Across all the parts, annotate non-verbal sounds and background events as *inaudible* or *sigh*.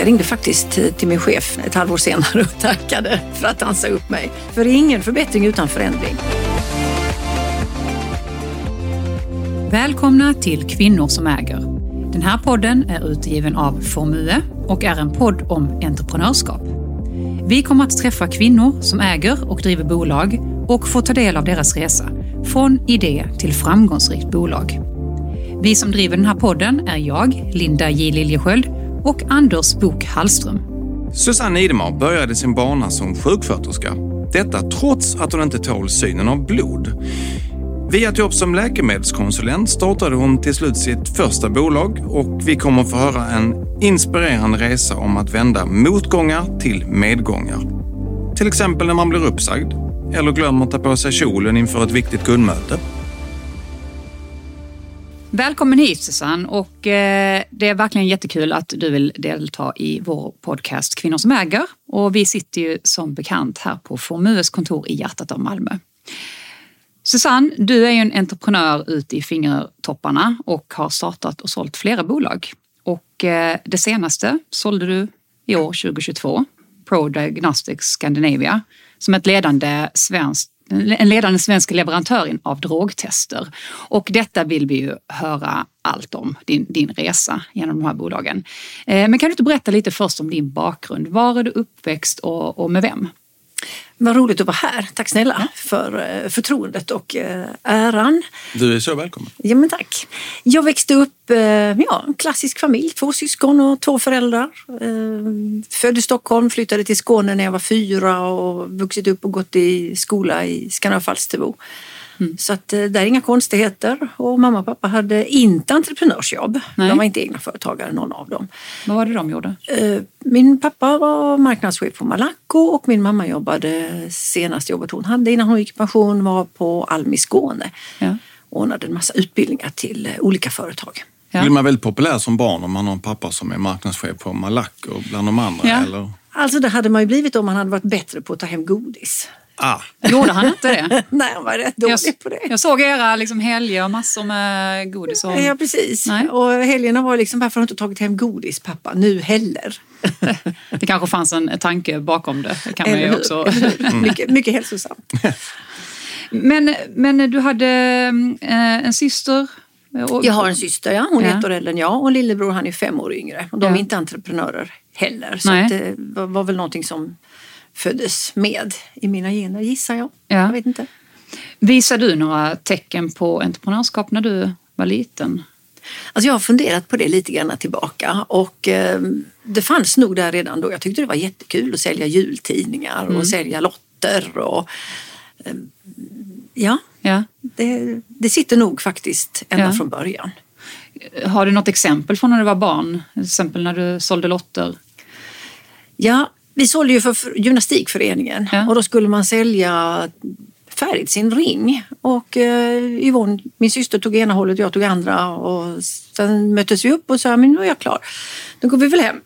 Jag ringde faktiskt till min chef ett halvår senare och tackade för att han sa upp mig. För det är ingen förbättring utan förändring. Välkomna till Kvinnor som äger. Den här podden är utgiven av Formue och är en podd om entreprenörskap. Vi kommer att träffa kvinnor som äger och driver bolag och få ta del av deras resa från idé till framgångsrikt bolag. Vi som driver den här podden är jag, Linda J Liljesköld och Anders Bok Hallström. Susanne Idemar började sin bana som sjuksköterska. Detta trots att hon inte tål synen av blod. Via ett jobb som läkemedelskonsulent startade hon till slut sitt första bolag och vi kommer få höra en inspirerande resa om att vända motgångar till medgångar. Till exempel när man blir uppsagd eller glömmer ta på sig kjolen inför ett viktigt kundmöte. Välkommen hit Susanne och eh, det är verkligen jättekul att du vill delta i vår podcast Kvinnor som äger och vi sitter ju som bekant här på Formues kontor i hjärtat av Malmö. Susanne, du är ju en entreprenör ute i fingertopparna och har startat och sålt flera bolag. Och eh, det senaste sålde du i år 2022, Pro Diagnostics Scandinavia, som ett ledande svenskt en ledande svensk leverantör av drogtester. Och detta vill vi ju höra allt om, din, din resa genom de här bolagen. Eh, men kan du inte berätta lite först om din bakgrund? Var är du uppväxt och, och med vem? Vad roligt att vara här. Tack snälla ja. för eh, förtroendet och eh, äran. Du är så välkommen. Ja, men tack. Jag växte upp eh, ja, en klassisk familj, två syskon och två föräldrar. Född i Stockholm, flyttade till Skåne när jag var fyra och vuxit upp och gått i skola i Skanör Falsterbo. Mm. Så att det är inga konstigheter. Och mamma och pappa hade inte entreprenörsjobb. Nej. De var inte egna företagare någon av dem. Vad var det de gjorde? Min pappa var marknadschef på Malaco och min mamma jobbade, senaste jobbet hon hade innan hon gick i pension var på Almi Skåne. Ja. Ordnade en massa utbildningar till olika företag. Ja. Blir man väldigt populär som barn om man har en pappa som är marknadschef på Malaco bland de andra? Ja. Eller? Alltså det hade man ju blivit om man hade varit bättre på att ta hem godis. Ah. Gjorde han inte det? *laughs* Nej, han var rätt dålig jag, på det. Jag såg era liksom, helger och massor med godis. Och... Ja, precis. Nej. Och helgerna var liksom, varför har du inte tagit hem godis pappa, nu heller? *laughs* det kanske fanns en tanke bakom det. det kan man ju också... *laughs* Mm. mycket, mycket hälsosamt. men, men du hade äh, en syster och... Jag har en syster, ja. hon är ett år äldre än jag och lillebror han är fem år yngre. Och de ja. är inte entreprenörer heller. Så det var väl någonting som föddes med i mina gener gissar jag. Ja. Jag vet inte. Visade du några tecken på entreprenörskap när du var liten? Alltså jag har funderat på det lite grann tillbaka och eh, det fanns nog där redan då. Jag tyckte det var jättekul att sälja jultidningar och mm. sälja lotter och eh, ja, ja. Det, det, sitter nog faktiskt ända ja. från början. Har du något exempel från när du var barn? Till exempel när du sålde lotter? Ja, vi sålde ju för gymnastikföreningen ja. och då skulle man sälja färdigt sin ring. Och eh, Yvonne, min syster, tog ena hållet och jag tog andra. Och sen möttes vi upp och sa, men nu är jag klar. Då går vi väl hem.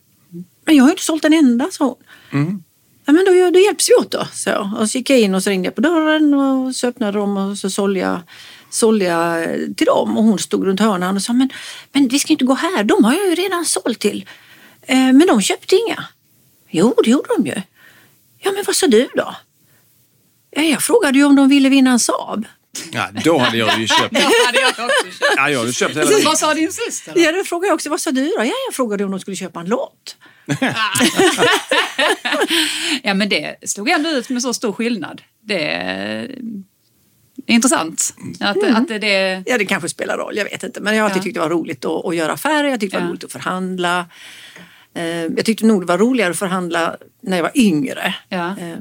Men jag har ju inte sålt en enda, sa hon. Mm. Ja, men då, då hjälps vi åt då. Så. Och så gick jag in och så ringde jag på dörren och så öppnade de och så sålde jag, sålde jag till dem. Och hon stod runt hörnan och sa, men, men vi ska inte gå här, de har jag ju redan sålt till. Eh, men de köpte inga. Jo, det gjorde de ju. Ja, men vad sa du då? Ja, jag frågade ju om de ville vinna en Saab. Ja, då hade jag ju köpt. *laughs* ja, hade jag också köpt. Ja, jag hade köpt hela Vad sa din syster? Då? Ja, då frågade jag också, vad sa du då? Ja, jag frågade om de skulle köpa en lott. *laughs* ja, men det slog ändå ut med så stor skillnad. Det är intressant. Att, mm. att det... Ja, det kanske spelar roll, jag vet inte. Men jag har alltid ja. tyckt det var roligt att, att göra affärer, jag tyckte det var ja. roligt att förhandla. Eh, jag tyckte nog det var roligare att förhandla när jag var yngre. Ja. Eh,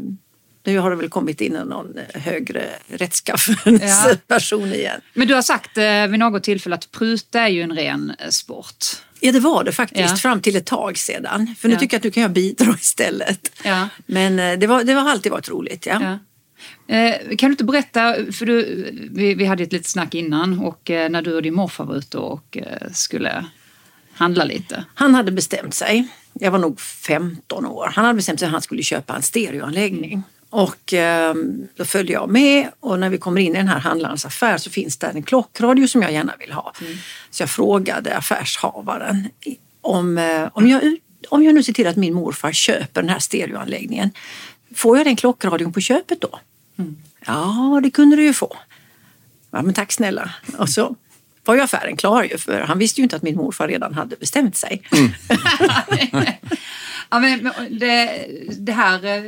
nu har det väl kommit in någon högre rättskaffens ja. *laughs* person igen. Men du har sagt eh, vid något tillfälle att pruta är ju en ren sport. Ja det var det faktiskt ja. fram till ett tag sedan. För nu tycker jag att nu kan jag bidra *laughs* istället. Ja. Men det, var, det har alltid varit roligt. Ja. kan du inte berätta, för du, vi, vi hade ett litet snack innan och när du och din morfar var ute och skulle handla lite? Han hade bestämt sig. Jag var nog 15 år. Han hade bestämt sig att han skulle köpa en stereoanläggning. Och eh, då följde jag med och när vi kommer in i den här handlarens affär så finns där en klockradio som jag gärna vill ha. Mm. Så jag frågade affärshavaren om, eh, om jag om jag nu ser till att min morfar köper den här stereoanläggningen, får jag den klockradion på köpet då? Mm. Ja, det kunde du ju få. Ja, men tack snälla. Och så var ju affären klar ju, för han visste ju inte att min morfar redan hade bestämt sig. Mm. *laughs* ja, men det, det här eh,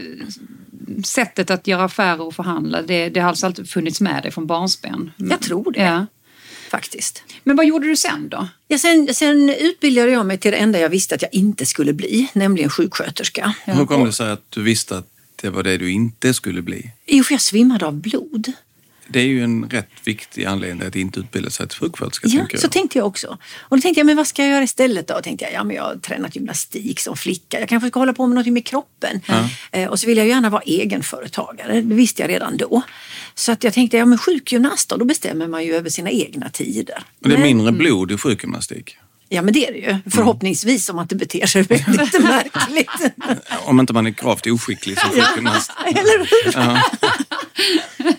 sättet att göra affärer och förhandla, det, det har alltså alltid funnits med dig från barnsben? Jag tror det. Ja. Faktiskt. Men vad gjorde du sen då? Ja, sen, sen utbildade jag mig till det enda jag visste att jag inte skulle bli, nämligen sjuksköterska. Hur kom det sig att du visste att det var det du inte skulle bli? Jo, för jag svimmade av blod. Det är ju en rätt viktig anledning att inte utbilda sig till sjuksköterska. Ja, så tänkte jag också. Och då tänkte jag, men vad ska jag göra istället då? Och tänkte jag, ja men jag har tränat gymnastik som flicka. Jag kanske ska hålla på med något med kroppen. Mm. Och så vill jag gärna vara egenföretagare. Det visste jag redan då. Så att jag tänkte, ja men sjukgymnast då, då bestämmer man ju över sina egna tider. Och det är mindre blod i sjukgymnastik? Ja men det är det ju. Förhoppningsvis om man inte beter sig väldigt *laughs* märkligt. om inte man är gravt oskicklig som sjukgymnast. Ja, eller hur? Ja.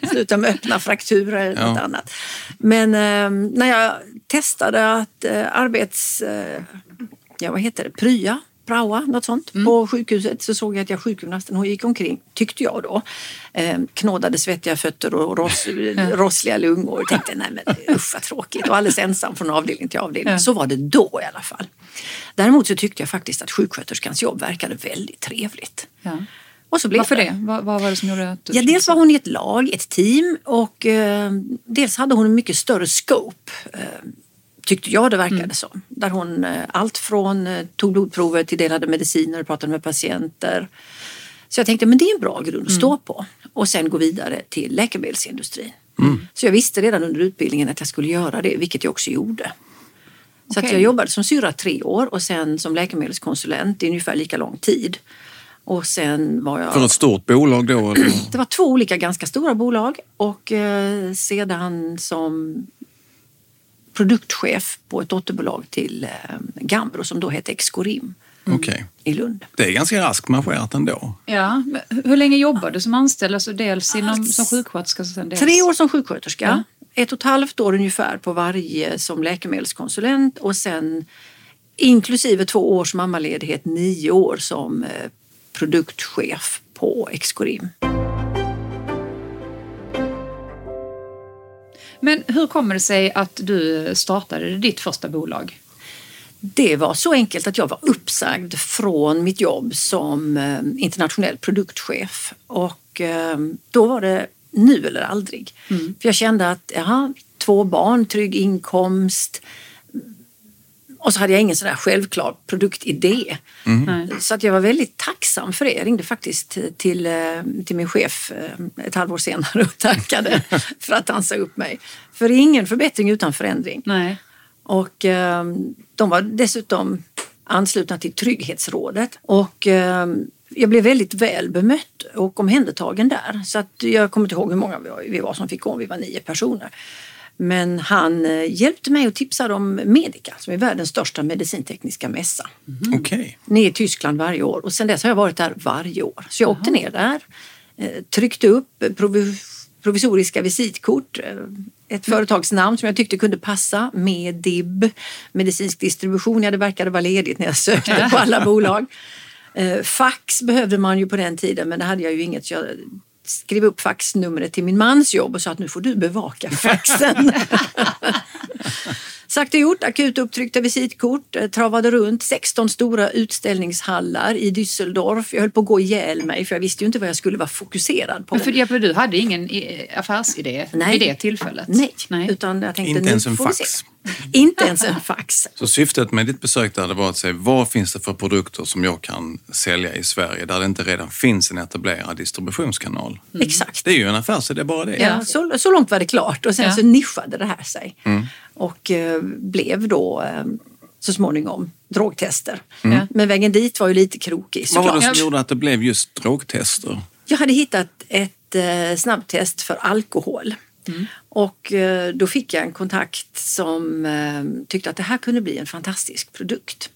*laughs* Sluta med öppna frakturer eller ja. något annat. Men eh, när jag testade att eh, arbets... Eh, ja, vad heter det? Prya praoa, något sånt, mm. på sjukhuset så såg jag att jag sjukgymnasten, hon gick omkring, tyckte jag då, eh, knådade svettiga fötter och ross, *laughs* rossliga lungor och tänkte nej men usch vad tråkigt och alldeles ensam från avdelning till avdelning. Ja. Så var det då i alla fall. Däremot så tyckte jag faktiskt att sjuksköterskans jobb verkade väldigt trevligt. Ja. Och så blev Varför det? det? Vad, vad, var det som gjorde att du... Ja, dels var hon i ett lag, ett team och eh, dels hade hon en mycket större scope. Eh, tyckte jag det verkade mm. som. Där hon eh, allt från eh, tog blodprover till delade mediciner och pratade med patienter. Så jag tänkte men det är en bra grund att mm. stå på och sen gå vidare till läkemedelsindustrin. Mm. Så jag visste redan under utbildningen att jag skulle göra det, vilket jag också gjorde. Så okay. att jag jobbade som syra tre år och sen som läkemedelskonsulent i ungefär lika lång tid. Och sen var jag... För ett stort bolag då? Eller? *clears throat* Det var två olika ganska stora bolag och eh, sedan som produktchef på ett dotterbolag till eh, Gambro som då hette Excorim. Mm. Okay. I Lund. Det är ganska raskt marscherat ändå. Ja. Hur länge jobbade du som anställd? Alltså dels inom, som sjuksköterska? Dels... Tre år som sjuksköterska. Ja. Ett och ett halvt år ungefär på varje som läkemedelskonsulent och sen inklusive två års mammaledighet nio år som eh, produktchef på Excorim. Men hur kommer det sig att du startade ditt första bolag? Det var så enkelt att jag var uppsagd från mitt jobb som eh, internationell produktchef och eh, då var det nu eller aldrig. Mm. För jag kände att jaha, två barn, trygg inkomst, och så hade jag ingen sån där självklar produktidé. Mm. Så att jag var väldigt tacksam för det. Jag ringde faktiskt till, eh, till min chef eh, ett halvår senare och tackade *laughs* för att han sa upp mig. För ingen förbättring utan förändring. Nej. Och eh, de var dessutom anslutna till Trygghetsrådet. Och jag blev väldigt väl bemött och omhändertagen där. Så att jag kommer inte ihåg hur många vi var som fick gå, vi var nio personer. Men han eh, hjälpte mig och tipsade om Medica som är världens största medicintekniska mässa. Mm. Okay. Ner i Tyskland varje år och sen dess har jag varit där varje år. Så jag Aha. åkte ner där, eh, tryckte upp provisoriska visitkort, eh, ett mm. företagsnamn som jag tyckte kunde passa, Medib, medicinsk distribution. Ja, det verkade vara ledigt när jag sökte på alla *laughs* bolag. Fax behövde man ju på den tiden men det hade jag ju inget. Jag skrev upp faxnumret till min mans jobb och sa att nu får du bevaka faxen. *laughs* Sagt och gjort, akut upptryckta visitkort, eh, travade runt 16 stora utställningshallar i Düsseldorf. Jag höll på att gå ihjäl mig för jag visste ju inte vad jag skulle vara fokuserad på. För, ja, för du hade ingen affärsidé Nej. vid det tillfället? Nej, Nej. utan jag tänkte inte ens en fax? *laughs* Inte ens en fax. Så syftet med ditt besök där var att se vad finns det för produkter som jag kan sälja i Sverige där det inte redan finns en etablerad distributionskanal? Mm. Exakt. Det är ju en affärsidé bara det. Ja, så, så långt var det klart och sen ja. så nischade det här sig. Mm. Och eh, blev då eh, så småningom drogtester. Mm. Men vägen dit var ju lite krokig Vad var det som gjorde att det blev just drogtester? Jag hade hittat ett eh, snabbtest för alkohol. Mm. Och eh, då fick jag en kontakt som eh, tyckte att det här kunde bli en fantastisk produkt.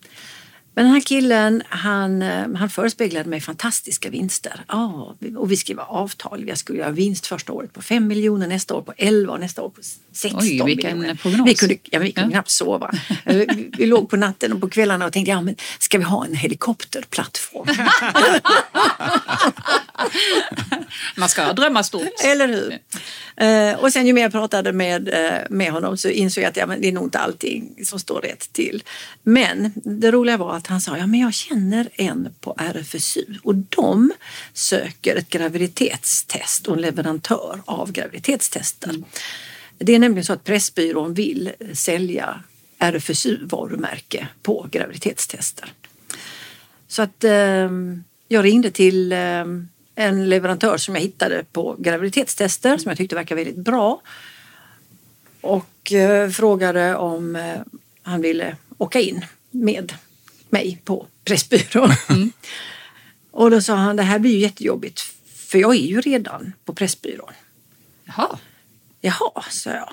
Men den här killen han, eh, han förespeglade mig fantastiska vinster. Ja, och vi skrev avtal. Jag skulle göra vinst första året på 5 miljoner, nästa år på 11 och nästa år på 16 Oj, vilken miljoner. prognos. Vi kunde, ja, vi kunde Ja. knappt sova. Vi, vi låg på natten och på kvällarna och tänkte, ja, men ska vi ha en helikopterplattform? *laughs* *laughs* Man ska drömma stort. Eller hur? Eh, och sen ju mer jag pratade med, eh, med honom så insåg jag att ja, men det är nog inte allting som står rätt till. Men det roliga var att han sa, ja men jag känner en på RFSU och de söker ett graviditetstest och en leverantör av graviditetstester. Det är nämligen så att Pressbyrån vill sälja RFSU-varumärke på graviditetstester. Så att eh, jag ringde till eh, en leverantör som jag hittade på graviditetstester som jag tyckte verkar väldigt bra. Och eh, frågade om eh, han ville åka in med mig på Pressbyrån. Och då sa han, det här blir ju jättejobbigt för jag är ju redan på Pressbyrån. Jaha. Jaha, sa jag.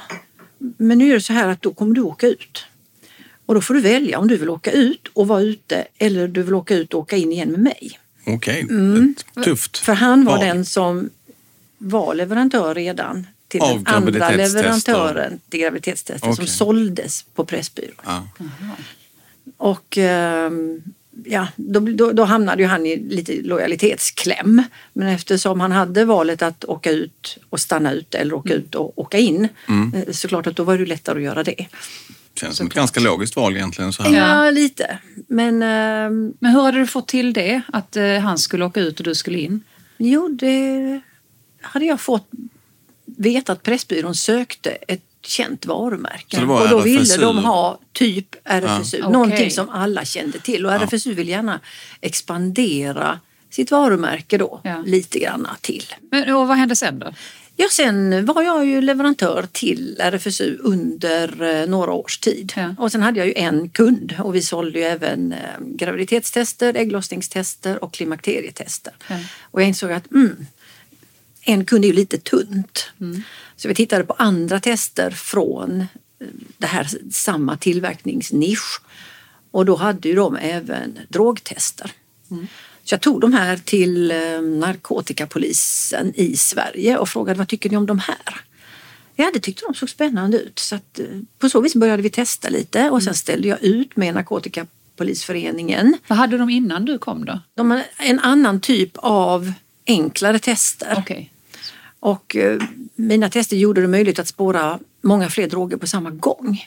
Men nu är det så här att då kommer du åka ut. Och då får du välja om du vill åka ut och vara ute eller du vill åka ut och åka in igen med mig. Okej, Mm. tufft. För han var val. den som var leverantör redan till Av den andra leverantören till graviditetstester som Okej. såldes på Pressbyrån. Ja. Och ehm, ja, då, då, då hamnade ju han i lite lojalitetskläm. Men eftersom han hade valet att åka ut och stanna ut eller åka ut och åka in eh, såklart att då var det lättare att göra det. Känns som ett ganska logiskt val egentligen. Så här. Ja, lite. Men ehm, Men hur hade du fått till det? Att eh, han skulle åka ut och du skulle in? jo, det hade jag fått veta att Pressbyrån sökte ett känt varumärke. Så det var och då ville RFSU? de ha typ RFSU, Ja. någonting Okej. som alla kände till. Och RFSU vill gärna expandera sitt varumärke då Ja. lite granna till. Men, och vad hände sen då? Ja, sen var jag ju leverantör till RFSU under eh, några års tid. Ja. Och sen hade jag ju en kund och vi sålde ju även eh, graviditetstester, ägglossningstester och klimakterietester. Ja. Och jag insåg att mm, en kund är ju lite tunt. Så vi tittade på andra tester från eh, det här samma tillverkningsnisch. Och då hade ju de även drogtester. Så jag tog de här till eh, narkotikapolisen i Sverige och frågade vad tycker ni om de här? Ja, det tyckte de såg spännande ut. Så att, eh, på så vis började vi testa lite och sen ställde jag ut med Narkotikapolisföreningen. Vad hade de innan du kom då? De har en annan typ av enklare tester. Okej. Och eh, mina tester gjorde det möjligt att spåra många fler droger på samma gång.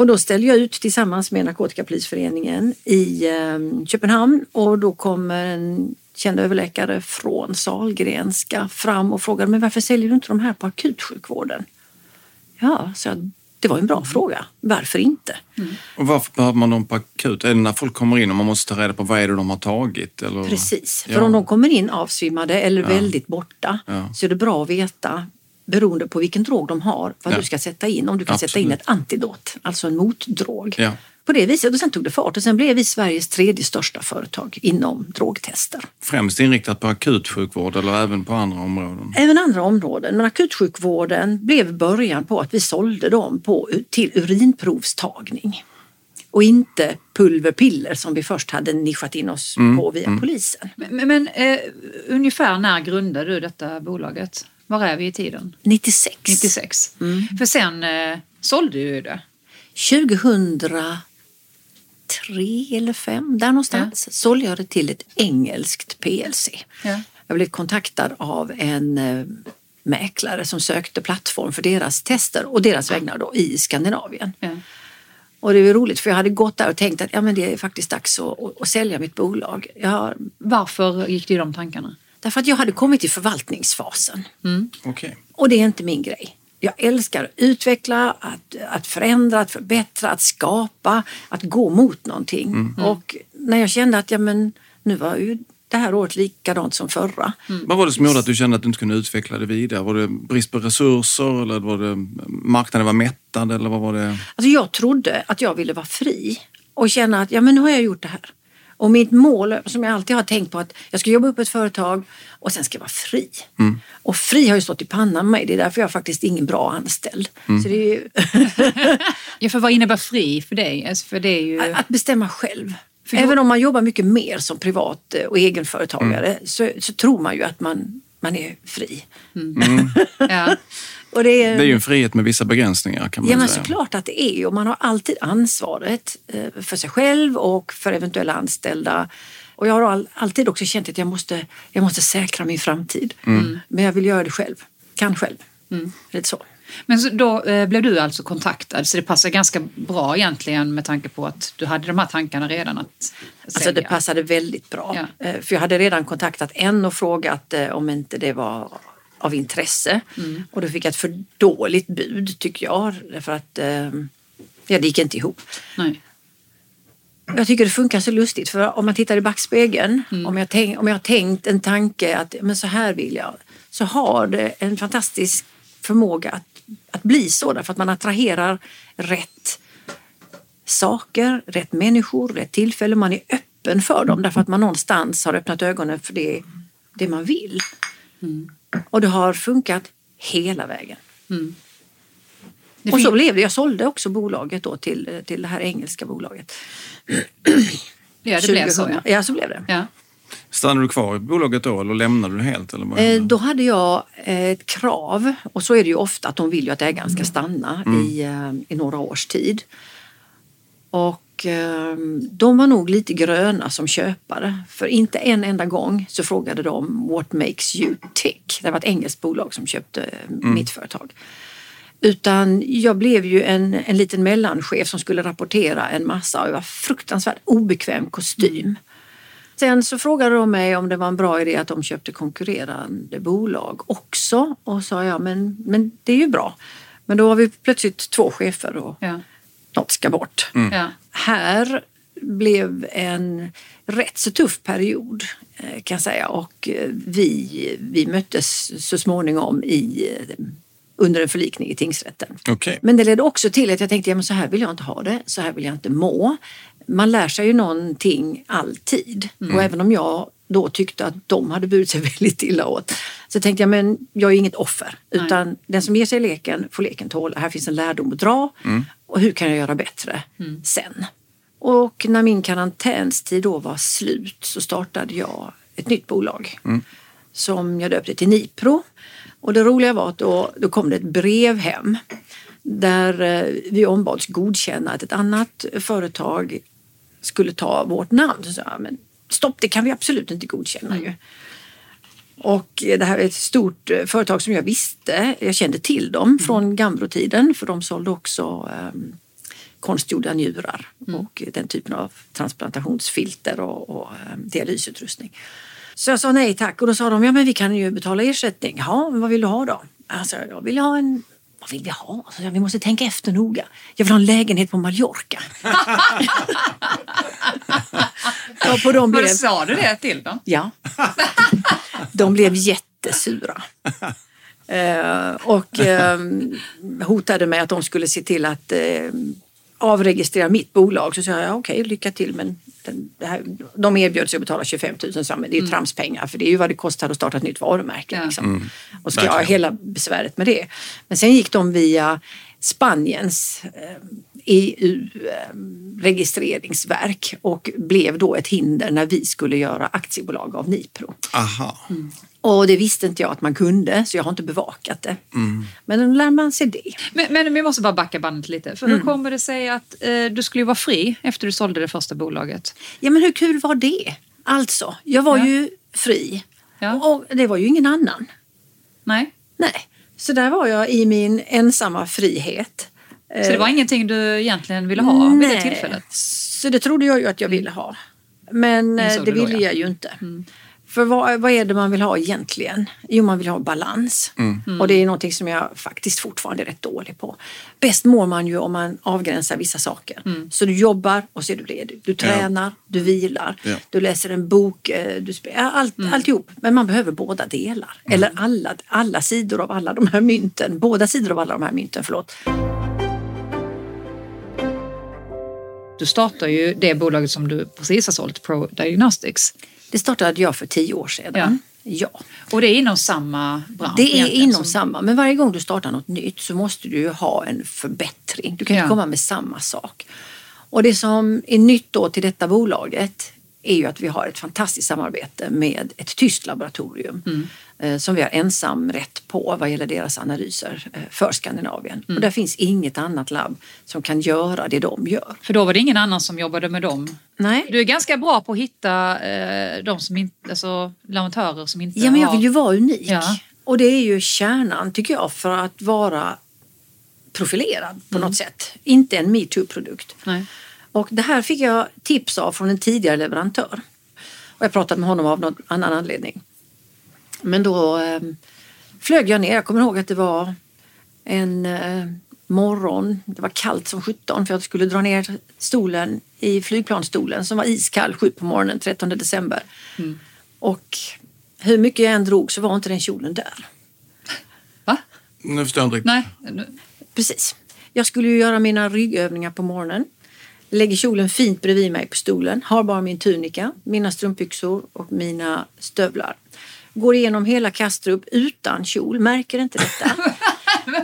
Och då ställde jag ut tillsammans med Narkotikapolisföreningen i eh, Köpenhamn och då kommer en känd överläkare från Salgrenska fram och frågade men varför säljer du inte de här på akutsjukvården? Ja, så jag, det var en bra fråga. Varför inte? Och varför behöver man dem på akut? Är det när folk kommer in och man måste ta reda på vad är det de har tagit? Eller? Precis, för Ja. om de kommer in avsvimmade eller väldigt borta Ja. så är det bra att veta beroende på vilken drog de har vad Ja. du ska sätta in. Om du kan sätta in Absolut. ett antidot, alltså en motdrog. Ja. På det viset och sen tog det fart och sen blev vi Sveriges tredje största företag inom drogtester. Främst inriktat på akutsjukvård eller även på andra områden? Även andra områden, men akutsjukvården blev början på att vi sålde dem på, till urinprovstagning. Och inte pulverpiller som vi först hade nischat in oss på via polisen. Men, men eh, ungefär när grundade du detta bolaget? Var är vi i tiden? 96. 96. För sen eh, sålde du det. 2003 eller 5 där någonstans sålde jag det till ett engelskt PLC. Ja. Jag blev kontaktad av en eh, mäklare som sökte plattform för deras tester och deras vägnar då i Skandinavien. Ja. Och det var roligt för jag hade gått där och tänkt att ja, men det är faktiskt dags att, att, att sälja mitt bolag. Jag, Varför gick det i de tankarna? Därför att jag hade kommit till förvaltningsfasen. Okej. Och det är inte min grej. Jag älskar att utveckla, att, att förändra, att förbättra, att skapa, att gå mot någonting. Och när jag kände att ja, men, nu var ju det här året likadant som förra. Vad var det som gjorde att du kände att du inte kunde utveckla det vidare? Var det brist på resurser eller var det marknaden var mättad eller vad var det? Alltså jag trodde att jag ville vara fri och känna att ja, men nu har jag gjort det här. Och mitt mål som jag alltid har tänkt på att jag ska jobba upp ett företag och sen ska jag vara fri. Och fri har ju stått i pannan med mig. Det är därför jag är faktiskt ingen bra anställd. Så det är ju *laughs* Ja, för vad innebär fri för dig? Alltså, för det är ju... att bestämma själv. För Även om man jobbar mycket mer som privat och egenföretagare mm. så, så tror man ju att man, man är fri. Mm. mm. *laughs* ja. Och det, är, det är ju en frihet med vissa begränsningar kan man ja, säga. Ja, men såklart att det är och man har alltid ansvaret eh, för sig själv och för eventuella anställda. Och jag har alltid också känt att jag måste, jag måste säkra min framtid. Mm. Men jag vill göra det själv, kan själv. Mm. Lite så. Men så då eh, blev du alltså kontaktad, så det passar ganska bra egentligen med tanke på att du hade de här tankarna redan att sälja. Alltså det passade väldigt bra. Ja. Eh, för jag hade redan kontaktat en och frågat eh, om inte det var av intresse. Mm. Och då fick jag ett för dåligt bud tycker jag. För att eh, ja, det gick inte ihop. Nej. Jag tycker det funkar så lustigt för om man tittar i backspegeln, mm. om, jag tänk, om jag har tänkt en tanke att men så här vill jag, så har det en fantastisk förmåga att, att bli så därför att man attraherar rätt saker, rätt människor, rätt tillfälle. Man är öppen för dem därför att man någonstans har öppnat ögonen för det, det man vill. Mm. Och det har funkat hela vägen. Mm. Och så blev det. Jag sålde också bolaget då till, till det här engelska bolaget. *clears throat* Ja, det blev så. Ja. ja, så blev det. Ja. Stannade du kvar i bolaget då eller lämnade du helt? Eller eh, då hade jag ett krav och så är det ju ofta att de vill ju att ägaren ska stanna mm. i, eh, i några års tid. Och eh, de var nog lite gröna som köpare för inte en enda gång så frågade de What makes you tick? Det var ett engelskt bolag som köpte mm. mitt företag. Utan jag blev ju en, en liten mellanchef som skulle rapportera en massa och jag var fruktansvärt obekväm kostym. Sen så frågade de mig om det var en bra idé att de köpte konkurrerande bolag också och sa ja men, men det är ju bra. Men då har vi plötsligt två chefer och ja. Något ska bort. Mm. Ja. Här blev en rätt så tuff period eh, kan jag säga och eh, vi, vi möttes så småningom i eh, under en förlikning i tingsrätten. Okay. Men det ledde också till att jag tänkte, ja, men så här vill jag inte ha det, så här vill jag inte må. Man lär sig ju någonting alltid mm. och även om jag då tyckte att de hade burit sig *laughs* väldigt illa åt så tänkte jag, men jag är inget offer utan Nej. den som ger sig leken får leken tåla. Här finns en lärdom att dra mm. Och hur kan jag göra bättre mm. sen? Och när min karantänstid då var slut så startade jag ett nytt bolag mm. som jag döpte till Nipro och det roliga var att då, då kom det ett brev hem där eh, vi ombads godkänna att ett annat företag skulle ta vårt namn. Så sa men stopp, det kan vi absolut inte godkänna ju. Och det här är ett stort eh, företag som jag visste, jag kände till dem mm. från Gambro-tiden för de sålde också um, konstgjorda njurar mm. och den typen av transplantationsfilter och, och um, dialysutrustning. Så jag sa nej tack och då sa de, ja men vi kan ju betala ersättning. Ja, vad vill du ha då? Alltså, jag vill ha en vad vill vi ha? Vi måste tänka efter noga. Jag vill ha en lägenhet på Mallorca. *laughs* ja, på dem blev... Sa du det till dem? Ja. De blev jättesura. Uh, och uh, hotade med att de skulle se till att uh, avregistrera mitt bolag. Så sa jag, okej, okay, lycka till men här, de erbjöd sig att betala 25 000 så, men det är ju mm. tramspengar för det är ju vad det kostar att starta ett nytt varumärke. Ja. Liksom. Mm. Och ska jag ha hela besväret med det. Men sen gick de via Spaniens eh, EU-registreringsverk och blev då ett hinder när vi skulle göra aktiebolag av Nipro. Aha. Mm. Och det visste inte jag att man kunde så jag har inte bevakat det. Mm. Men då lär man sig det. Men, men vi måste bara backa bandet lite. För hur mm. kommer det sig att eh, du skulle vara fri efter du sålde det första bolaget? Ja men hur kul var det? Alltså, jag var ja. ju fri ja. och det var ju ingen annan. Nej. Nej. Så där var jag i min ensamma frihet. Så det var ingenting du egentligen ville ha Nej. vid det tillfället? Så det trodde jag ju att jag ville ha. Men eh, det ville då, ja. jag ju inte. Mm. För vad, vad är det man vill ha egentligen? Jo, man vill ha balans. Mm. Och det är någonting som jag faktiskt fortfarande är rätt dålig på. Bäst mår man ju om man avgränsar vissa saker. Mm. Så du jobbar och så är du ledig. Du tränar, ja. du vilar, ja. du läser en bok, eh, du spelar allt, mm. alltihop. Men man behöver båda delar. Mm. Eller alla, alla sidor av alla de här mynten. Båda sidor av alla de här mynten, förlåt. Du startar ju det bolaget som du precis har sålt, Pro Diagnostics. Det startade jag för tio år sedan. Ja. ja. Och det är inom samma bransch? Det är inom som... samma, men varje gång du startar något nytt så måste du ha en förbättring. Du kan inte komma med samma sak. Och det som är nytt då till detta bolaget är ju att vi har ett fantastiskt samarbete med ett tyskt laboratorium mm. Eh, som vi har ensamrätt på vad gäller deras analyser eh, för Skandinavien. Mm. Och där finns inget annat labb som kan göra det de gör. För då var det ingen annan som jobbade med dem? Nej. Du är ganska bra på att hitta eh, de som inte, alltså, leverantörer som inte Ja, men jag har... vill ju vara unik. Ja. Och det är ju kärnan, tycker jag, för att vara profilerad på mm. något sätt. Inte en metoo-produkt. Och det här fick jag tips av från en tidigare leverantör. Och jag pratade med honom av någon annan anledning. Men då eh, flög jag ner. Jag kommer ihåg att det var en eh, morgon. Det var kallt som 17 för jag skulle dra ner stolen i flygplansstolen som var iskall 7 på morgonen 13 december. Mm. Och hur mycket jag än drog så var inte den kjolen där. Va? Nu förstår jag inte Nej. Precis. Jag skulle ju göra mina ryggövningar på morgonen. Lägger kjolen fint bredvid mig på stolen. Har bara min tunika, mina strumpbyxor och mina stövlar. Går igenom hela Kastrup utan kjol. Märker inte detta.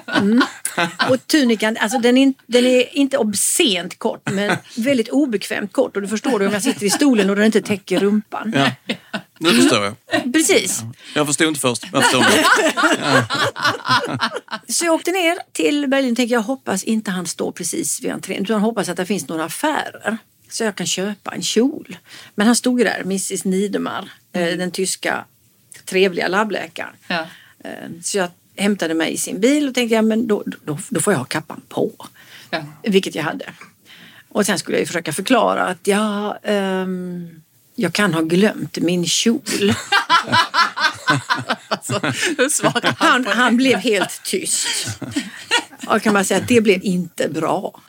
Mm. Och tunikan, alltså den är, den är inte obscent kort men väldigt obekvämt kort. Och du förstår du om jag sitter i stolen och den inte täcker rumpan. Ja. Nu förstår jag. Precis. Jag förstod inte först. Jag förstår *laughs* Så jag åkte ner till Berlin och tänkte jag hoppas inte han står precis vid entrén utan hoppas att det finns några affärer så jag kan köpa en kjol. Men han stod ju där, Mrs Niedermar, eh, mm. den tyska trevliga labbläkaren. Ja. Eh, så jag hämtade mig i sin bil och tänkte ja, men då, då, då får jag ha kappan på. Ja. Vilket jag hade. Och sen skulle jag försöka förklara att ja, um, jag kan ha glömt min kjol. *laughs* alltså, han, han, han blev helt tyst. Och kan man säga att det blev inte bra.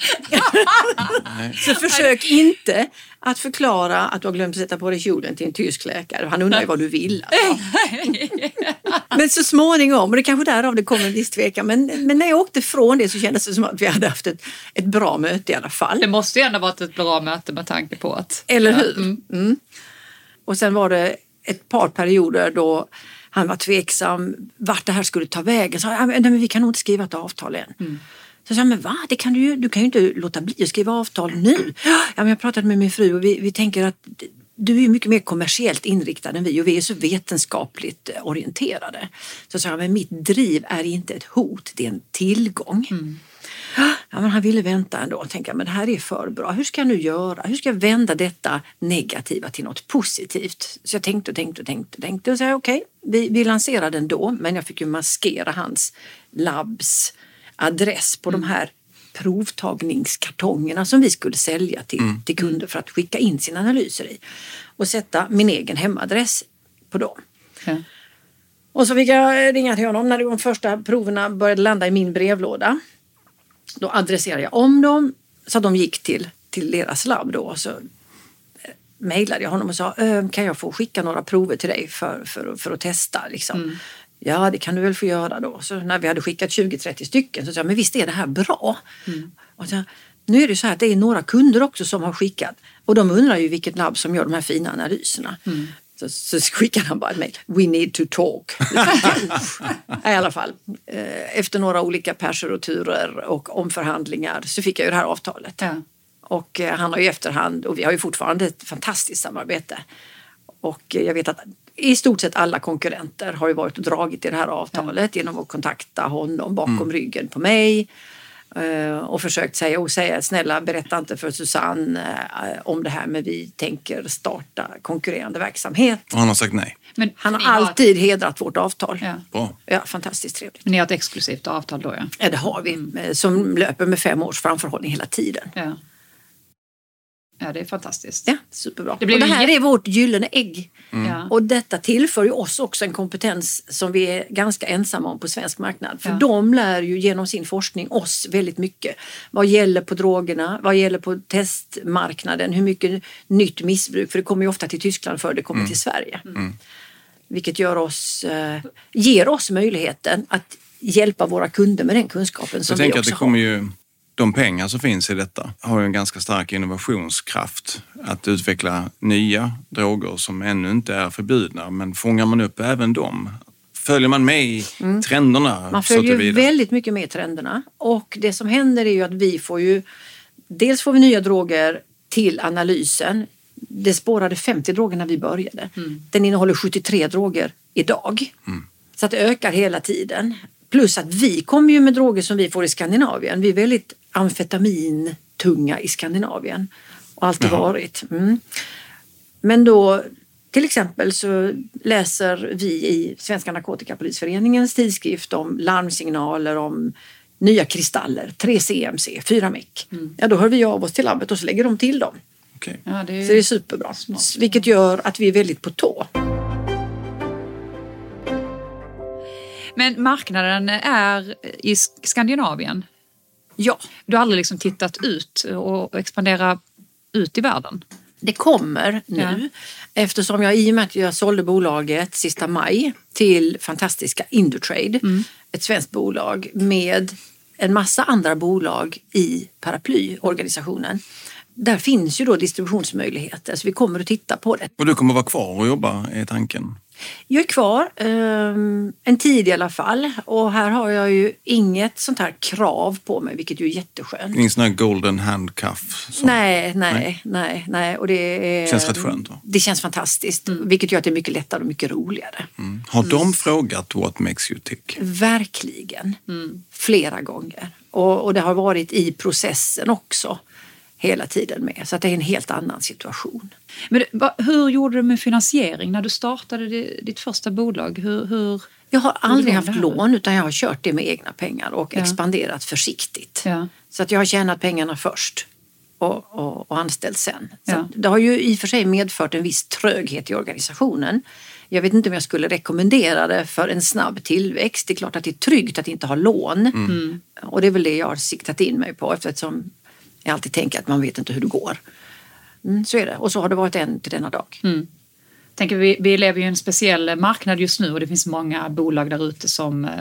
*laughs* så försök inte att förklara att du har glömt att sätta på dig kjolen till en tysk läkare. Han undrar ju vad du vill. Alltså. *laughs* men så småningom, och det är kanske därav det kommer en viss tvekan, men, men när jag åkte från det så kändes det som att vi hade haft ett, ett bra möte i alla fall. Det måste ju ändå varit ett bra möte med tanke på att... Eller hur? Mm. Mm. Och sen var det ett par perioder då han var tveksam vart det här skulle ta vägen. Så, nej, men vi kan nog inte skriva ett avtal än. Mm. Så jag sa, men va? Det kan du, ju, du kan ju inte låta bli att skriva avtal nu. Ja, men jag pratade med min fru och vi, vi tänker att du är mycket mer kommersiellt inriktad än vi och vi är så vetenskapligt orienterade. Så jag sa, men mitt driv är inte ett hot, det är en tillgång. Mm. Ja, men han ville vänta ändå och tänka men det här är för bra. Hur ska jag nu göra? Hur ska jag vända detta negativa till något positivt? Så jag tänkte och tänkte och tänkte och tänkte och sa okej, okay, vi, vi lanserade den då men jag fick ju maskera hans labbs adress på mm. de här provtagningskartongerna som vi skulle sälja till, mm. till kunder för att skicka in sina analyser i och sätta min egen hemadress på dem. Ja. Och så fick jag ringa till honom när de första proverna började landa i min brevlåda. Då adresserade jag om dem så att de gick till, till deras labb då. Så eh, mejlade jag honom och sa kan jag få skicka några prover till dig för, för, för att testa. Liksom. Mm. Ja, det kan du väl få göra då. Så när vi hade skickat 20-30 stycken så sa jag, men visst är det här bra? Mm. Och så, nu är det så här att det är några kunder också som har skickat och de undrar ju vilket labb som gör de här fina analyserna. Mm. Så, så skickade han bara ett mejl. We need to talk. *laughs* I alla fall. Eh, efter några olika perser och turer och omförhandlingar så fick jag ju det här avtalet. Ja. Och eh, han har ju efterhand, och vi har ju fortfarande ett fantastiskt samarbete. Och jag vet att i stort sett alla konkurrenter har ju varit och dragit i det här avtalet ja. genom att kontakta honom bakom mm. ryggen på mig Eh, och försökt säga och säga snälla berätta inte för Susanne eh, om det här men vi tänker starta konkurrerande verksamhet. Och han har sagt nej? Men han har alltid har... hedrat vårt avtal. Ja. Bra. Ja, fantastiskt trevligt. Men ni har ett exklusivt avtal då ja? Ja det har vi mm. som löper med fem års framförhållning hela tiden. Ja. Ja, det är fantastiskt. Ja, superbra. Det, blir och det här är vårt gyllene ägg. Mm. Och detta tillför ju oss också en kompetens som vi är ganska ensamma om på svensk marknad. För ja. de lär ju genom sin forskning oss väldigt mycket. Vad gäller på drogerna, vad gäller på testmarknaden, hur mycket nytt missbruk, för det kommer ju ofta till Tyskland för det kommer mm. till Sverige. Mm. Vilket gör oss, eh, ger oss möjligheten att hjälpa våra kunder med den kunskapen som Jag vi också att det kommer har. Ju de pengar som finns i detta har ju en ganska stark innovationskraft att utveckla nya droger som ännu inte är förbjudna. Men fångar man upp även dem? Följer man med i mm. trenderna? Man följer väldigt mycket med i trenderna och det som händer är ju att vi får ju dels får vi nya droger till analysen. Det spårade 50 droger när vi började. Mm. Den innehåller 73 droger idag. Mm. Så att det ökar hela tiden. Plus att vi kommer ju med droger som vi får i Skandinavien. Vi är väldigt amfetamintunga i Skandinavien. Och alltid Jaha. varit. Mm. Men då till exempel så läser vi i Svenska Narkotikapolisföreningens tidskrift om larmsignaler om nya kristaller, 3CMC, 4-MEC. Mm. Ja, då hör vi av oss till labbet och så lägger de till dem. Okay. Ja, det är... Så det är superbra. Smart. Vilket gör att vi är väldigt på tå. Men marknaden är i Skandinavien? Ja. Du har aldrig liksom tittat ut och expandera ut i världen? Det kommer nu ja. eftersom jag i och med att jag sålde bolaget sista maj till fantastiska Indutrade, mm. ett svenskt bolag med en massa andra bolag i paraplyorganisationen. Där finns ju då distributionsmöjligheter så vi kommer att titta på det. Och du kommer att vara kvar och jobba, är tanken? Jag är kvar eh, en tid i alla fall och här har jag ju inget sånt här krav på mig vilket ju är jätteskönt. Ingen sån här golden handcuff? Som... Nej, nej, nej, nej, nej. Och det är, känns rätt skönt va? Det känns fantastiskt mm. vilket gör att det är mycket lättare och mycket roligare. Mm. Har de mm. frågat what makes you tick? Verkligen, mm. flera gånger. Och, och det har varit i processen också hela tiden med. Så att det är en helt annan situation. Men hur gjorde du med finansiering när du startade ditt första bolag? Hur, hur jag har aldrig haft lån utan jag har kört det med egna pengar och ja. expanderat försiktigt. Ja. Så att jag har tjänat pengarna först och, och, och anställt sen. Ja. Det har ju i och för sig medfört en viss tröghet i organisationen. Jag vet inte om jag skulle rekommendera det för en snabb tillväxt. Det är klart att det är tryggt att inte ha lån. Mm. Och det är väl det jag har siktat in mig på eftersom jag alltid tänker att man vet inte hur det går. Mm, så är det. Och så har det varit än till denna dag. Mm. Tänker vi, vi lever ju i en speciell marknad just nu och det finns många bolag där ute som eh,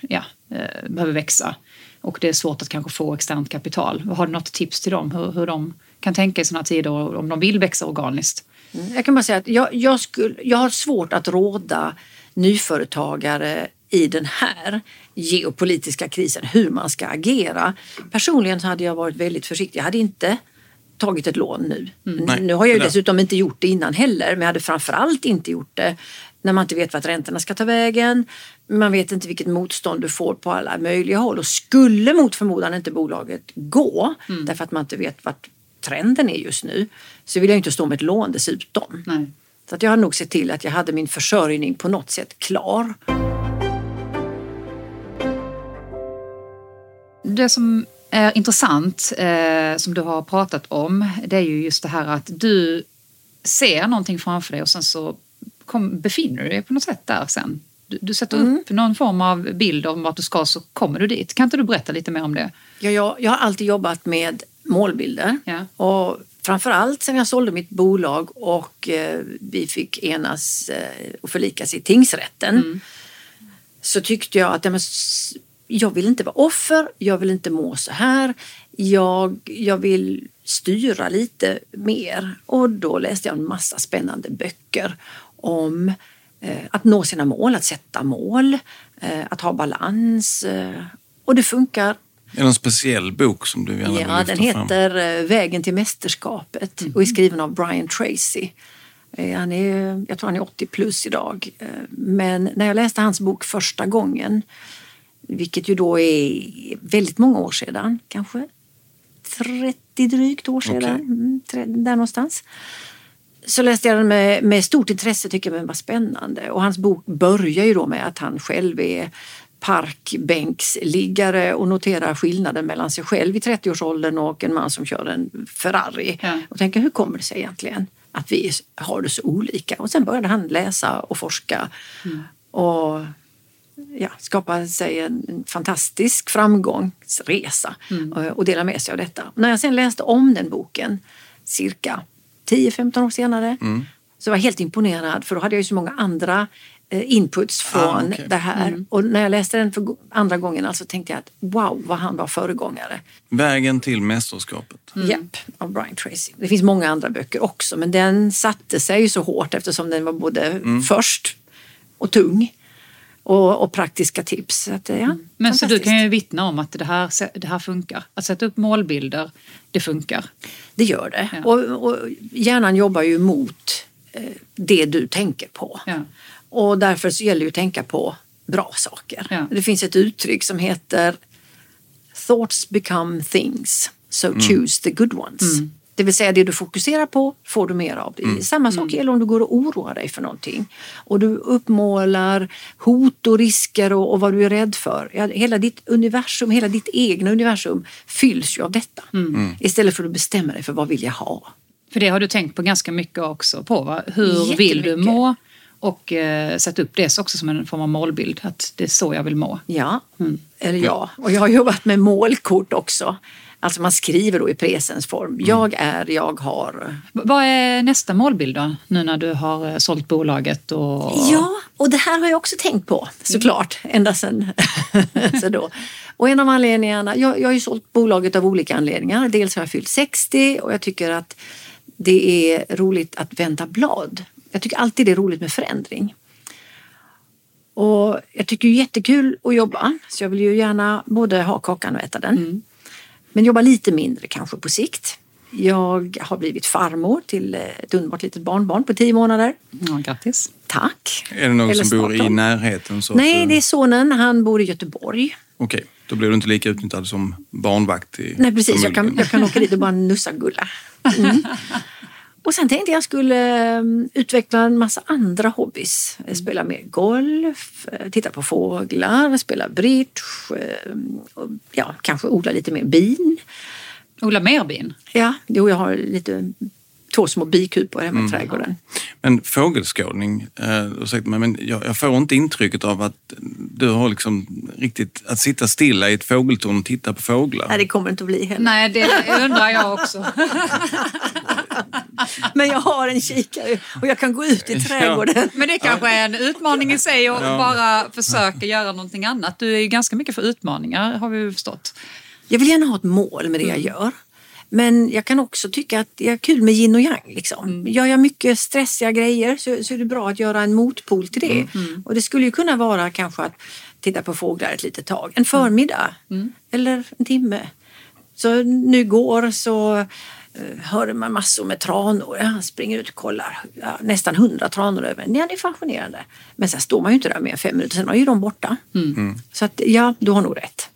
ja, eh, behöver växa. Och det är svårt att kanske få externt kapital. Har du något tips till dem hur, hur de kan tänka i sådana tider om de vill växa organiskt? Mm, jag kan bara säga att jag, jag, skulle, jag har svårt att råda nyföretagare i den här geopolitiska krisen, hur man ska agera. Personligen hade jag varit väldigt försiktig. Jag hade inte tagit ett lån nu. Mm. Nu har jag ju dessutom inte gjort det innan heller, men jag hade framförallt inte gjort det när man inte vet vart räntorna ska ta vägen. Man vet inte vilket motstånd du får på alla möjliga håll och skulle mot förmodan inte bolaget gå mm. därför att man inte vet vart trenden är just nu så vill jag inte stå med ett lån dessutom. Nej. Så att jag har nog sett till att jag hade min försörjning på något sätt klar. Det som är intressant, eh, som du har pratat om, det är ju just det här att du ser någonting framför dig och sen så kom, befinner du dig på något sätt där sen. Du, du sätter mm. upp någon form av bild om vart du ska så kommer du dit. Kan inte du berätta lite mer om det? Ja, jag, jag har alltid jobbat med målbilder ja. och framförallt sen jag sålde mitt bolag och eh, vi fick enas eh, och förlikas i tingsrätten mm. så tyckte jag att ja, men, jag vill inte vara offer, jag vill inte må så här. Jag, jag vill styra lite mer. Och då läste jag en massa spännande böcker om eh, att nå sina mål, att sätta mål, eh, att ha balans. Eh, och det funkar. Är det någon speciell bok som du gärna vill Ja, den heter fram? Vägen till mästerskapet mm. och är skriven av Brian Tracy. Han är, jag tror han är 80 plus idag. Men när jag läste hans bok första gången vilket ju då är väldigt många år sedan, kanske 30 drygt år sedan. Okay. Mm, där någonstans. Så läste jag den med, med stort intresse, tycker jag den var spännande. Och hans bok börjar ju då med att han själv är parkbänksliggare och noterar skillnaden mellan sig själv i 30-årsåldern och en man som kör en Ferrari. Ja. Och tänker, hur kommer det sig egentligen att vi har det så olika? Och sen började han läsa och forska. Mm. Och ja, skapa sig en, en fantastisk framgångsresa mm. och, och dela med sig av detta. När jag sen läste om den boken cirka 10-15 år senare mm. så var jag helt imponerad för då hade jag ju så många andra eh, inputs ah, från ah, okay. det här. Mm. Och när jag läste den för andra gången alltså tänkte jag att wow vad han var föregångare. Vägen till mästerskapet. Mm. Japp, av Brian Tracy. Det finns många andra böcker också men den satte sig ju så hårt eftersom den var både mm. först och tung och, och praktiska tips. Så att, ja, Men så du kan ju vittna om att det här, det här funkar? Att sätta upp målbilder, det funkar? Det gör det. Ja. Och, och hjärnan jobbar ju mot eh, det du tänker på. Ja. Och därför så gäller det att tänka på bra saker. Ja. Det finns ett uttryck som heter Thoughts become things, so mm. choose the good ones. Mm. Det vill säga det du fokuserar på får du mer av. Mm. Samma sak mm. gäller om du går och oroar dig för någonting och du uppmålar hot och risker och, och vad du är rädd för. Ja, hela ditt universum, hela ditt egna universum fylls ju av detta. Mm. mm. Istället för att bestämma dig för vad vill jag ha. För det har du tänkt på ganska mycket också på. Va? Hur vill du må? Och eh, sätta upp det också som en form av målbild, att det är så jag vill må. Ja, mm. eller ja. Och jag har jobbat med målkort också. Alltså man skriver då i presensform. Mm. Jag är, jag har. Vad är nästa målbild då? Nu när du har eh, sålt bolaget? Och... Ja, och det här har jag också tänkt på såklart. Mm. Ända sedan så *laughs* då. Och en av anledningarna, jag, jag har ju sålt bolaget av olika anledningar. Dels har jag fyllt 60 och jag tycker att det är roligt att vända blad. Jag tycker alltid det är roligt med förändring. Och jag tycker det är jättekul att jobba så jag vill ju gärna både ha kakan och äta den. Mm. Men jobba lite mindre kanske på sikt. Jag har blivit farmor till ett underbart litet barnbarn på tio månader. Ja, grattis! Tack! Är det någon Eller som bor i närheten? Så Nej, att... det är sonen. Han bor i Göteborg. Okej, okay. då blir du inte lika utnyttjad som barnvakt i Nej, precis. Jag kan, jag kan åka dit och bara nussa Gulla. Mm. *laughs* Och sen tänkte jag skulle mm, utveckla en massa andra hobbys. Spela mer golf, eh, titta på fåglar, spela bridge, eh, ja, kanske odla lite mer bin. Odla mer bin? Ja, jo, jag har lite två små bikupor hemma mm. i trädgården. Men fågelskådning, eh, ursäkta mig, men jag, jag, får inte intrycket av att du har liksom riktigt att sitta stilla i ett fågeltorn och titta på fåglar. Nej, det kommer inte att bli heller. Nej, det undrar jag också. *laughs* men jag har en kikare och jag kan gå ut i trädgården. Ja. Men det kanske är en utmaning i sig att ja. bara försöka göra någonting annat. Du är ju ganska mycket för utmaningar har vi förstått. Jag vill gärna ha ett mål med det jag mm. gör. Men jag kan också tycka att det är kul med yin och yang. Liksom. Mm. Gör jag mycket stressiga grejer så, så är det bra att göra en motpol till det. Mm. mm. Och det skulle ju kunna vara kanske att titta på fåglar ett litet tag. En förmiddag mm. mm. eller en timme. Så nu går så uh, hör man massor med tranor. Jag springer ut och kollar. Ja, nästan hundra tranor över. Ja, det är fascinerande. Men sen står man ju inte där mer än fem minuter, sen är ju de borta. Mm. Så att, ja, du har nog rätt.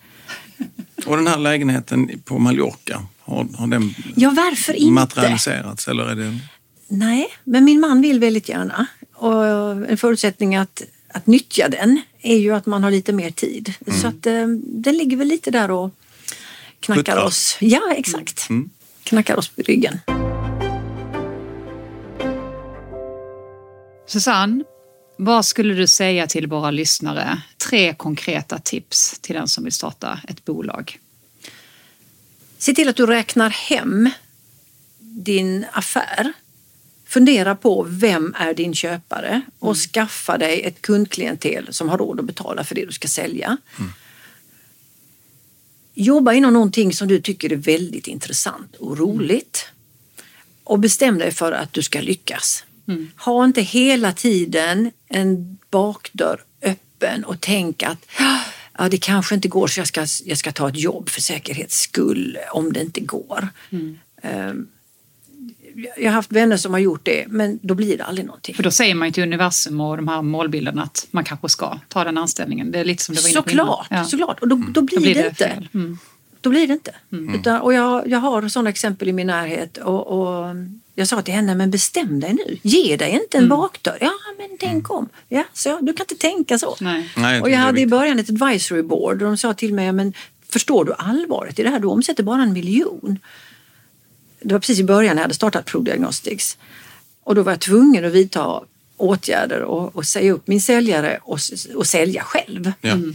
Och den här lägenheten på Mallorca, har, har den ja, varför inte? materialiserats? Eller är det... Nej, men min man vill väldigt gärna. Och en förutsättning att, att nyttja den är ju att man har lite mer tid. Mm. Så att eh, den ligger väl lite där och knackar Skuttar. oss. Ja, exakt. Mm. Knackar oss på ryggen. Susanne, vad skulle du säga till våra lyssnare? Tre konkreta tips till den som vill starta ett bolag. Se till att du räknar hem din affär. Fundera på vem är din köpare och mm. skaffa dig ett kundklientel som har råd att betala för det du ska sälja. Mm. Jobba inom någonting som du tycker är väldigt intressant och roligt. Och bestäm dig för att du ska lyckas. Mm. Ha inte hela tiden en bakdörr öppen och tänk att ja, det kanske inte går så jag ska, jag ska ta ett jobb för säkerhets skull om det inte går. Mm. Um, jag har haft vänner som har gjort det men då blir det aldrig någonting. För då säger man ju till universum och de här målbilderna att man kanske ska ta den anställningen. Det är lite som du var inne på Såklart, ja. såklart. och då, då, blir, då blir det, det inte. Mm. Då blir det inte. Mm. Utan, och jag, jag har sådana exempel i min närhet och, och jag sa till henne, men bestäm dig nu. Ge dig inte en mm. bakdörr. Ja, men tänk om. Ja, så, du kan inte tänka så. Nej. Nej, och jag hade i början ett advisory board och de sa till mig, men förstår du allvaret i det här? Du omsätter bara en miljon. Det var precis i början när jag hade startat ProDiagnostics. Och då var jag tvungen att vidta åtgärder och, och säga upp min säljare och, och sälja själv. Ja. Mm.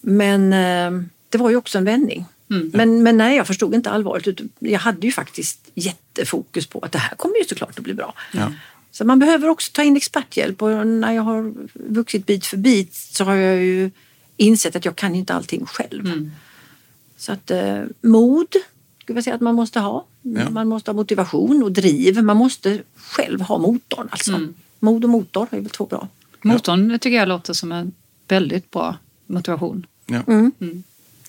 Men eh, det var ju också en vändning. Mm. Men, men nej, jag förstod inte allvaret. Jag hade ju faktiskt jättefokus på att det här kommer ju såklart att bli bra. Ja. Så man behöver också ta in experthjälp och när jag har vuxit bit för bit så har jag ju insett att jag kan inte allting själv. Mm. Så att eh, mod skulle jag säga att man måste ha. Ja. Man måste ha motivation och driv. Man måste själv ha motorn alltså. Mm. Mod och motor är väl två bra. Motorn tycker jag låter som en väldigt bra motivation. Ja. Mm.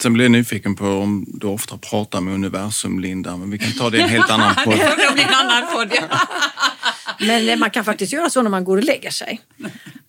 Sen blir jag nyfiken på om du ofta pratar med universum, Linda, men vi kan ta det i en helt annan *laughs* podd. det blir en annan podd, ja. *laughs* Men man kan faktiskt göra så när man går och lägger sig.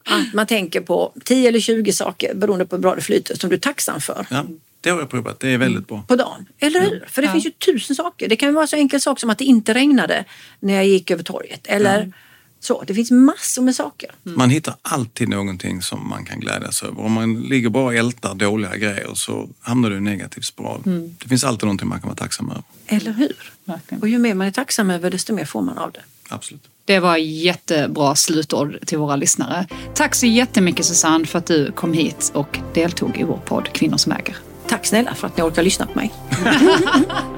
Att man tänker på 10 eller 20 saker beroende på hur bra det flyter som du är tacksam för. Ja, det har jag provat. Det är väldigt bra. På dagen. Eller hur? För det ja. finns ju tusen saker. Det kan vara så enkel sak som att det inte regnade när jag gick över torget. Eller mm. Så. Det finns massor med saker. Mm. Man hittar alltid någonting som man kan glädjas över. Om man ligger bara och ältar dåliga grejer så hamnar du i en negativ spiral. Mm. Det finns alltid någonting man kan vara tacksam över. Eller hur? Verkligen. Och ju mer man är tacksam över desto mer får man av det. Absolut. Det var jättebra slutord till våra lyssnare. Tack så jättemycket Susanne för att du kom hit och deltog i vår podd Kvinnor som äger. Tack snälla för att ni orkar lyssna på mig. *laughs*